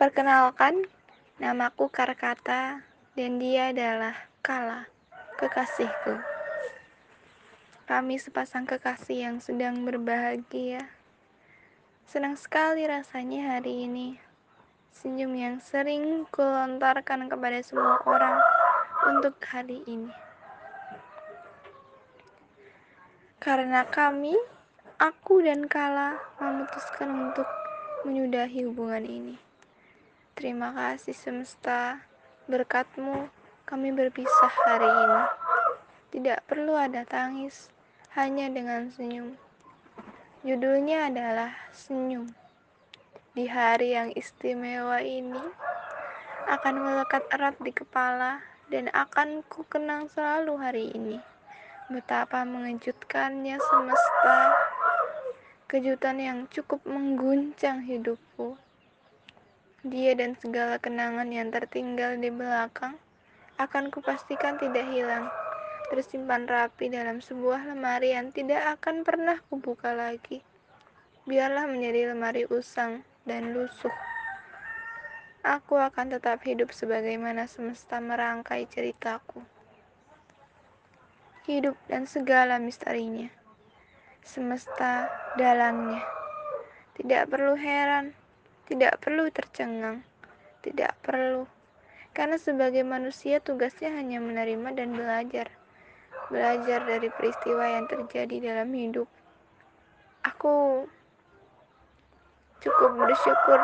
Perkenalkan, namaku Karkata dan dia adalah Kala, kekasihku. Kami sepasang kekasih yang sedang berbahagia. Senang sekali rasanya hari ini. Senyum yang sering kulontarkan kepada semua orang untuk hari ini. Karena kami, aku dan Kala memutuskan untuk menyudahi hubungan ini. Terima kasih semesta, berkatmu kami berpisah hari ini. Tidak perlu ada tangis, hanya dengan senyum. Judulnya adalah Senyum. Di hari yang istimewa ini, akan melekat erat di kepala dan akan ku kenang selalu hari ini. Betapa mengejutkannya semesta, kejutan yang cukup mengguncang hidupku. Dia dan segala kenangan yang tertinggal di belakang akan kupastikan tidak hilang, tersimpan rapi dalam sebuah lemari yang tidak akan pernah kubuka lagi. Biarlah menjadi lemari usang dan lusuh. Aku akan tetap hidup sebagaimana semesta merangkai ceritaku. Hidup dan segala misterinya. Semesta dalangnya. Tidak perlu heran tidak perlu tercengang, tidak perlu. Karena sebagai manusia tugasnya hanya menerima dan belajar. Belajar dari peristiwa yang terjadi dalam hidup. Aku cukup bersyukur